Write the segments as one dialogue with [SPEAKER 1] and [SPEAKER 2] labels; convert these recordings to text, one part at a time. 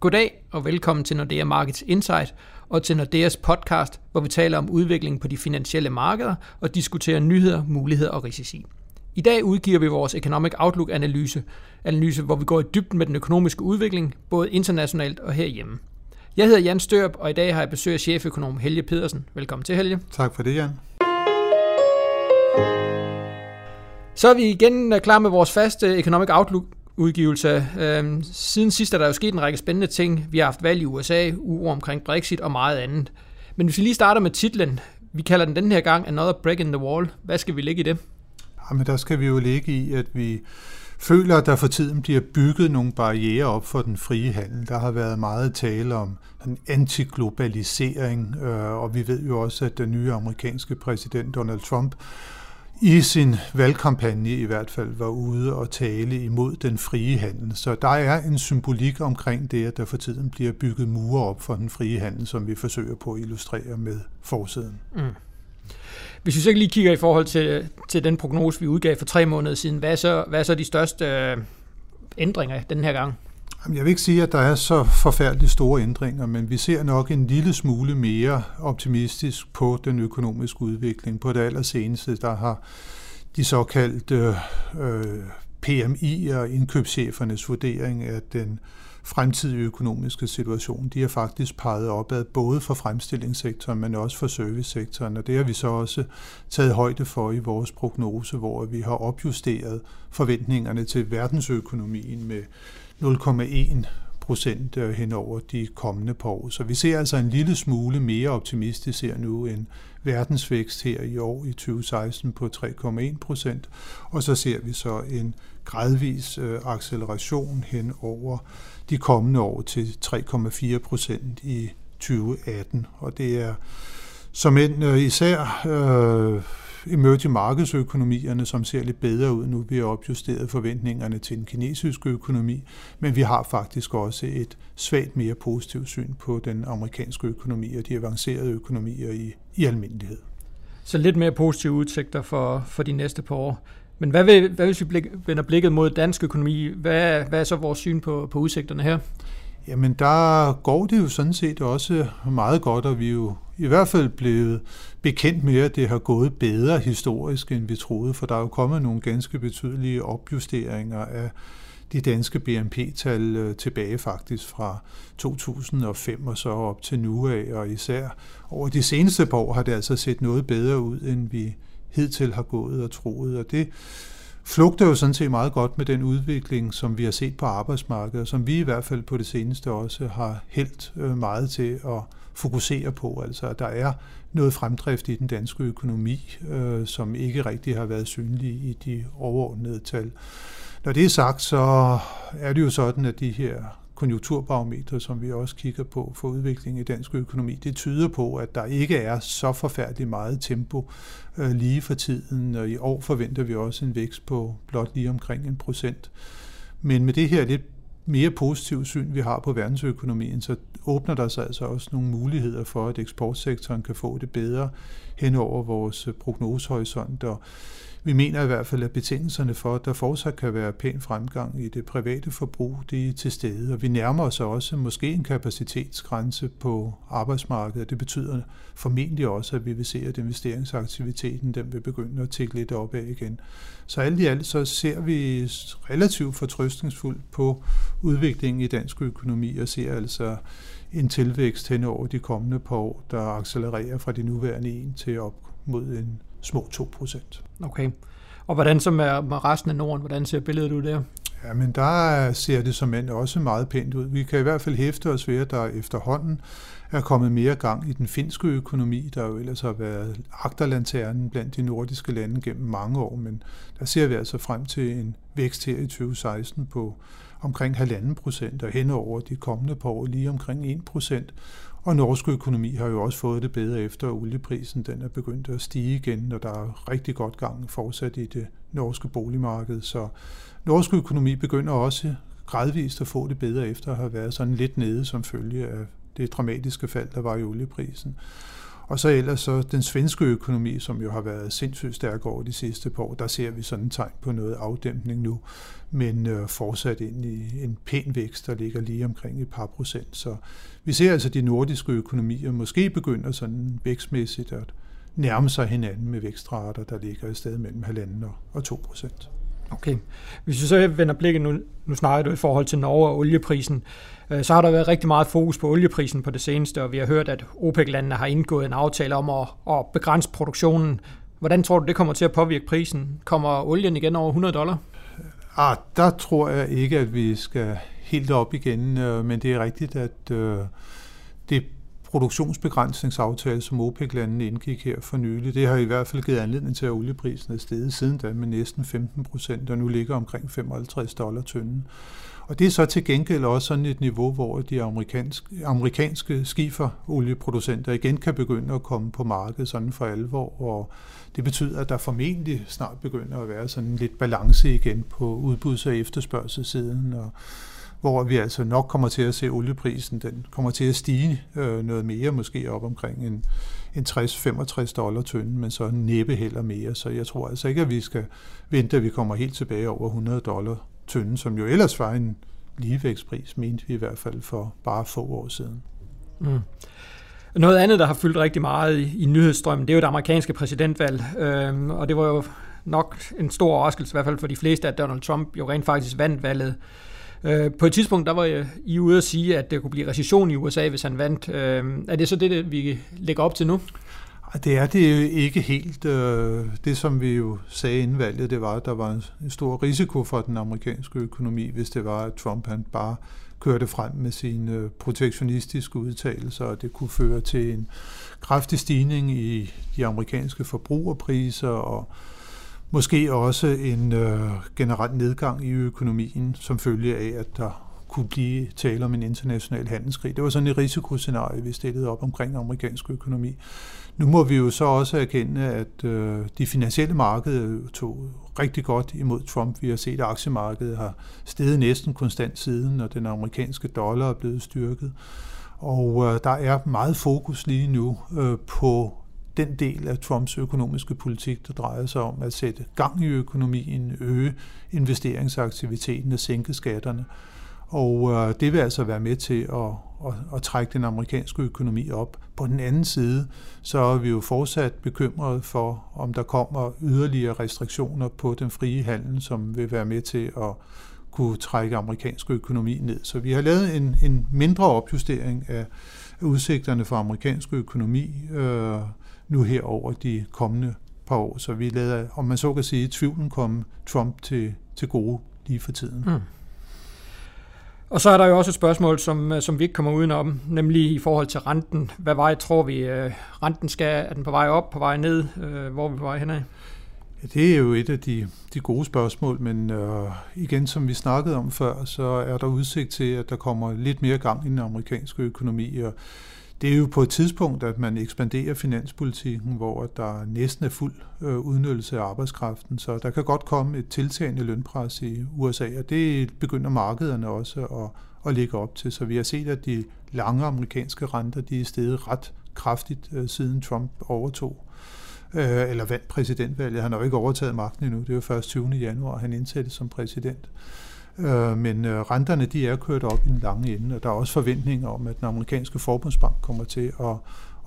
[SPEAKER 1] Goddag og velkommen til Nordea Markets Insight og til Nordeas podcast, hvor vi taler om udviklingen på de finansielle markeder og diskuterer nyheder, muligheder og risici. I dag udgiver vi vores Economic Outlook-analyse, analyse, hvor vi går i dybden med den økonomiske udvikling, både internationalt og herhjemme. Jeg hedder Jan Størp, og i dag har jeg besøg af cheføkonom Helge Pedersen. Velkommen til, Helge.
[SPEAKER 2] Tak for det, Jan.
[SPEAKER 1] Så er vi igen klar med vores faste Economic Outlook udgivelse. Øhm, siden sidst er der jo sket en række spændende ting. Vi har haft valg i USA, uro omkring Brexit og meget andet. Men hvis vi lige starter med titlen, vi kalder den den her gang Another Break in the Wall. Hvad skal vi ligge i det?
[SPEAKER 2] Jamen, der skal vi jo ligge i, at vi føler, at der for tiden bliver bygget nogle barriere op for den frie handel. Der har været meget tale om en antiglobalisering, øh, og vi ved jo også, at den nye amerikanske præsident Donald Trump i sin valgkampagne i hvert fald var ude og tale imod den frie handel. Så der er en symbolik omkring det, at der for tiden bliver bygget mure op for den frie handel, som vi forsøger på at illustrere med forsiden. Mm.
[SPEAKER 1] Hvis vi så lige kigger i forhold til, til den prognose, vi udgav for tre måneder siden, hvad er så, hvad er så de største øh, ændringer den her gang?
[SPEAKER 2] Jeg vil ikke sige, at der er så forfærdeligt store ændringer, men vi ser nok en lille smule mere optimistisk på den økonomiske udvikling. På det allerseneste, der har de såkaldte øh, PMI og indkøbschefernes vurdering af den fremtidige økonomiske situation, de har faktisk peget opad både for fremstillingssektoren, men også for servicesektoren, og det har vi så også taget højde for i vores prognose, hvor vi har opjusteret forventningerne til verdensøkonomien med 0,1 procent øh, hen over de kommende par år. Så vi ser altså en lille smule mere optimistisk her nu end verdensvækst her i år i 2016 på 3,1 procent, og så ser vi så en gradvis øh, acceleration hen over de kommende år til 3,4 procent i 2018, og det er som end øh, især øh, emerging markedsøkonomierne, som ser lidt bedre ud nu. Vi har opjusteret forventningerne til den kinesiske økonomi, men vi har faktisk også et svagt mere positivt syn på den amerikanske økonomi og de avancerede økonomier i, i almindelighed.
[SPEAKER 1] Så lidt mere positive udsigter for, for de næste par år. Men hvad, vil, hvad hvis vi blik, vender blikket mod dansk økonomi? Hvad, hvad er så vores syn på, på udsigterne her?
[SPEAKER 2] Jamen, der går det jo sådan set også meget godt, og vi er jo i hvert fald blevet bekendt med, at det har gået bedre historisk, end vi troede, for der er jo kommet nogle ganske betydelige opjusteringer af de danske BNP-tal øh, tilbage faktisk fra 2005 og så op til nu af, og især over de seneste par år har det altså set noget bedre ud, end vi hidtil har gået og troet, og det flugter jo sådan set meget godt med den udvikling, som vi har set på arbejdsmarkedet, som vi i hvert fald på det seneste også har hældt øh, meget til at fokusere på. Altså, at der er noget fremdrift i den danske økonomi, øh, som ikke rigtig har været synlig i de overordnede tal. Når det er sagt, så er det jo sådan, at de her konjunkturbarometer, som vi også kigger på for udviklingen i dansk økonomi, det tyder på, at der ikke er så forfærdeligt meget tempo øh, lige for tiden, og i år forventer vi også en vækst på blot lige omkring en procent. Men med det her lidt mere positive syn, vi har på verdensøkonomien, så åbner der sig altså også nogle muligheder for, at eksportsektoren kan få det bedre hen over vores prognosehorisont. Og vi mener i hvert fald, at betingelserne for, at der fortsat kan være pæn fremgang i det private forbrug, det er til stede. Og vi nærmer os også måske en kapacitetsgrænse på arbejdsmarkedet. Det betyder formentlig også, at vi vil se, at investeringsaktiviteten den vil begynde at tække lidt opad igen. Så alt i alt så ser vi relativt fortrøstningsfuldt på udviklingen i dansk økonomi og ser altså en tilvækst hen over de kommende par år, der accelererer fra de nuværende 1 til op mod en små 2 procent.
[SPEAKER 1] Okay. Og hvordan så med, med resten af Norden? Hvordan ser billedet ud der?
[SPEAKER 2] Ja, men der ser det som end også meget pænt ud. Vi kan i hvert fald hæfte os ved, at der efterhånden er kommet mere gang i den finske økonomi, der jo ellers har været agterlanternen blandt de nordiske lande gennem mange år, men der ser vi altså frem til en vækst her i 2016 på omkring halvanden procent, og henover de kommende par år lige omkring 1 procent. Og norsk økonomi har jo også fået det bedre efter, at olieprisen den er begyndt at stige igen, og der er rigtig godt gang fortsat i det norske boligmarked. Så norsk økonomi begynder også gradvist at få det bedre efter at have været sådan lidt nede som følge af det dramatiske fald, der var i olieprisen. Og så ellers så den svenske økonomi, som jo har været sindssygt stærk over de sidste par år, der ser vi sådan en tegn på noget afdæmpning nu, men øh, fortsat ind i en pæn vækst, der ligger lige omkring et par procent. Så vi ser altså de nordiske økonomier måske begynder sådan vækstmæssigt at nærme sig hinanden med vækstrater, der ligger i stedet mellem 1,5 og 2 procent.
[SPEAKER 1] Okay. Hvis vi så vender blikket nu, nu snakker du i forhold til Norge og olieprisen, øh, så har der været rigtig meget fokus på olieprisen på det seneste, og vi har hørt, at OPEC-landene har indgået en aftale om at, at begrænse produktionen. Hvordan tror du, det kommer til at påvirke prisen? Kommer olien igen over 100 dollar?
[SPEAKER 2] Ah, der tror jeg ikke, at vi skal helt op igen, øh, men det er rigtigt, at øh, det produktionsbegrænsningsaftale, som OPEC-landene indgik her for nylig, det har i hvert fald givet anledning til, at olieprisen er steget siden da med næsten 15 procent, og nu ligger omkring 55 dollar tynden. Og det er så til gengæld også sådan et niveau, hvor de amerikanske, amerikanske skiferolieproducenter igen kan begynde at komme på markedet sådan for alvor, og det betyder, at der formentlig snart begynder at være sådan lidt balance igen på udbuds- og efterspørgselssiden, og hvor vi altså nok kommer til at se olieprisen, den kommer til at stige øh, noget mere, måske op omkring en, en 60-65 dollar tynden, men så næppe heller mere. Så jeg tror altså ikke, at vi skal vente, at vi kommer helt tilbage over 100 dollar tynden, som jo ellers var en ligevægtspris, mente vi i hvert fald for bare få år siden. Mm.
[SPEAKER 1] Noget andet, der har fyldt rigtig meget i, i nyhedsstrømmen, det er jo det amerikanske præsidentvalg, øhm, og det var jo nok en stor overraskelse, i hvert fald for de fleste, at Donald Trump jo rent faktisk vandt valget. Øh, på et tidspunkt, der var I ude at sige, at det kunne blive recession i USA, hvis han vandt. Øh, er det så det, vi lægger op til nu?
[SPEAKER 2] Det er det ikke helt. Øh, det, som vi jo sagde inden valget, det var, at der var en stor risiko for den amerikanske økonomi, hvis det var, at Trump han bare kørte frem med sine øh, protektionistiske udtalelser, og det kunne føre til en kraftig stigning i de amerikanske forbrugerpriser og Måske også en øh, generel nedgang i økonomien, som følge af, at der kunne blive tale om en international handelskrig. Det var sådan et risikoscenarie, vi stillede op omkring amerikansk økonomi. Nu må vi jo så også erkende, at øh, de finansielle markeder tog rigtig godt imod Trump. Vi har set, at aktiemarkedet har steget næsten konstant siden, og den amerikanske dollar er blevet styrket. Og øh, der er meget fokus lige nu øh, på den del af Trumps økonomiske politik, der drejer sig om at sætte gang i økonomien, øge investeringsaktiviteten og sænke skatterne. Og øh, det vil altså være med til at, at, at trække den amerikanske økonomi op. På den anden side, så er vi jo fortsat bekymrede for, om der kommer yderligere restriktioner på den frie handel, som vil være med til at kunne trække amerikansk økonomi ned. Så vi har lavet en, en mindre opjustering af udsigterne for amerikansk økonomi, øh, nu her over de kommende par år. Så vi lader, om man så kan sige, tvivlen komme Trump til, til gode lige for tiden. Mm.
[SPEAKER 1] Og så er der jo også et spørgsmål, som, som vi ikke kommer udenom, nemlig i forhold til renten. Hvad vej tror vi, øh, renten skal? Er den på vej op, på vej ned? Øh, hvor er vi på vej henad?
[SPEAKER 2] Ja, det er jo et af de, de gode spørgsmål, men øh, igen, som vi snakkede om før, så er der udsigt til, at der kommer lidt mere gang i den amerikanske økonomi, og det er jo på et tidspunkt, at man ekspanderer finanspolitikken, hvor der næsten er fuld øh, udnyttelse af arbejdskraften, så der kan godt komme et tiltagende lønpres i USA, og det begynder markederne også at, at lægge op til. Så vi har set, at de lange amerikanske renter, de er steget ret kraftigt, øh, siden Trump overtog øh, eller vandt præsidentvalget. Han har jo ikke overtaget magten endnu. Det er jo først 20. januar, han indsættes som præsident. Øh, Øh, men øh, renterne de er kørt op i den lange ende, og der er også forventninger om, at den amerikanske forbundsbank kommer til at,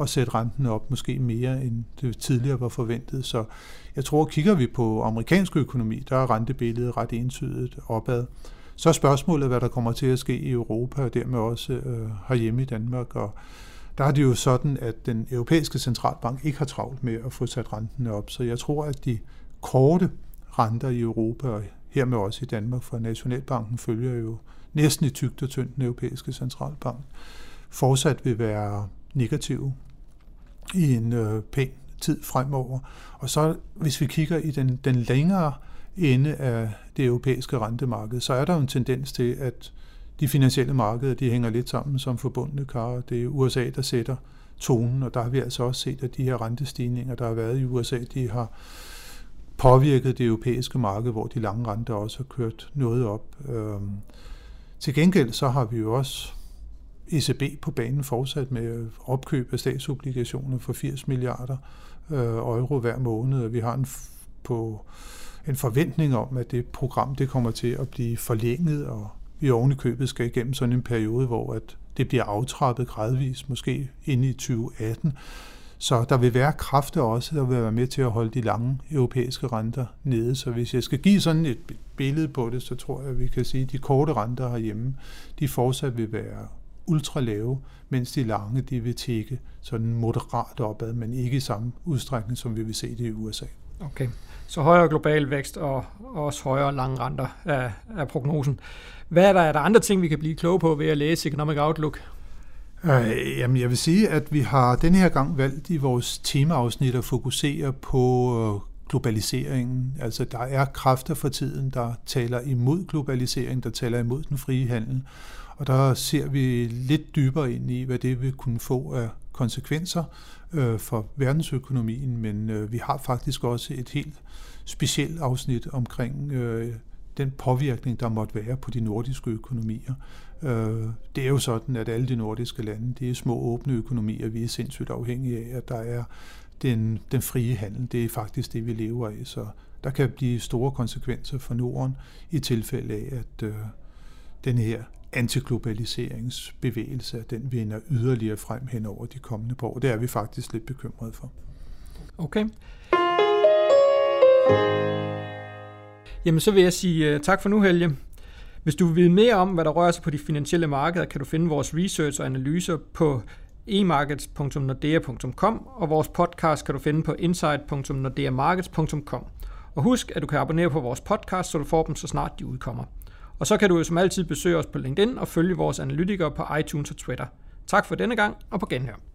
[SPEAKER 2] at sætte renten op måske mere, end det tidligere var forventet. Så jeg tror, kigger vi på amerikansk økonomi, der er rentebilledet ret entydigt opad. Så er spørgsmålet, hvad der kommer til at ske i Europa, og dermed også øh, herhjemme i Danmark. Og der er det jo sådan, at den europæiske centralbank ikke har travlt med at få sat renten op. Så jeg tror, at de korte renter i Europa og hermed også i Danmark, for Nationalbanken følger jo næsten i tygt og tyndt den europæiske centralbank, fortsat vil være negative i en øh, pæn tid fremover. Og så hvis vi kigger i den, den længere ende af det europæiske rentemarked, så er der jo en tendens til, at de finansielle markeder de hænger lidt sammen som forbundne kar. Det er USA, der sætter tonen, og der har vi altså også set, at de her rentestigninger, der har været i USA, de har påvirket det europæiske marked, hvor de lange renter også har kørt noget op. Øhm, til gengæld så har vi jo også ECB på banen fortsat med opkøb af statsobligationer for 80 milliarder øh, euro hver måned, og vi har en på en forventning om, at det program det kommer til at blive forlænget, og vi oven i købet skal igennem sådan en periode, hvor at det bliver aftrappet gradvist, måske ind i 2018. Så der vil være kræfter også, der vil være med til at holde de lange europæiske renter nede. Så hvis jeg skal give sådan et billede på det, så tror jeg, at vi kan sige, at de korte renter herhjemme, de fortsat vil være ultra lave, mens de lange, de vil tække sådan moderat opad, men ikke i samme udstrækning, som vi vil se det i USA.
[SPEAKER 1] Okay, så højere global vækst og også højere lange renter er, er prognosen. Hvad er der, er der andre ting, vi kan blive kloge på ved at læse Economic Outlook?
[SPEAKER 2] Øh, jamen, jeg vil sige, at vi har denne her gang valgt i vores temaafsnit at fokusere på øh, globaliseringen. Altså, der er kræfter for tiden, der taler imod globalisering, der taler imod den frie handel. Og der ser vi lidt dybere ind i, hvad det vil kunne få af konsekvenser øh, for verdensøkonomien, men øh, vi har faktisk også et helt specielt afsnit omkring øh, den påvirkning, der måtte være på de nordiske økonomier. Øh, det er jo sådan, at alle de nordiske lande, det er små åbne økonomier, vi er sindssygt afhængige af, at der er den, den frie handel. Det er faktisk det, vi lever af, så der kan blive store konsekvenser for Norden i tilfælde af, at øh, den her antiglobaliseringsbevægelse, at den vinder yderligere frem hen over de kommende par år. Det er vi faktisk lidt bekymrede for.
[SPEAKER 1] Okay. Jamen så vil jeg sige uh, tak for nu, Helge. Hvis du vil vide mere om, hvad der rører sig på de finansielle markeder, kan du finde vores research og analyser på emarkets.nordea.com, og vores podcast kan du finde på insight.nordeamarkets.com. Og husk, at du kan abonnere på vores podcast, så du får dem så snart de udkommer. Og så kan du jo som altid besøge os på LinkedIn og følge vores analytikere på iTunes og Twitter. Tak for denne gang, og på genhør.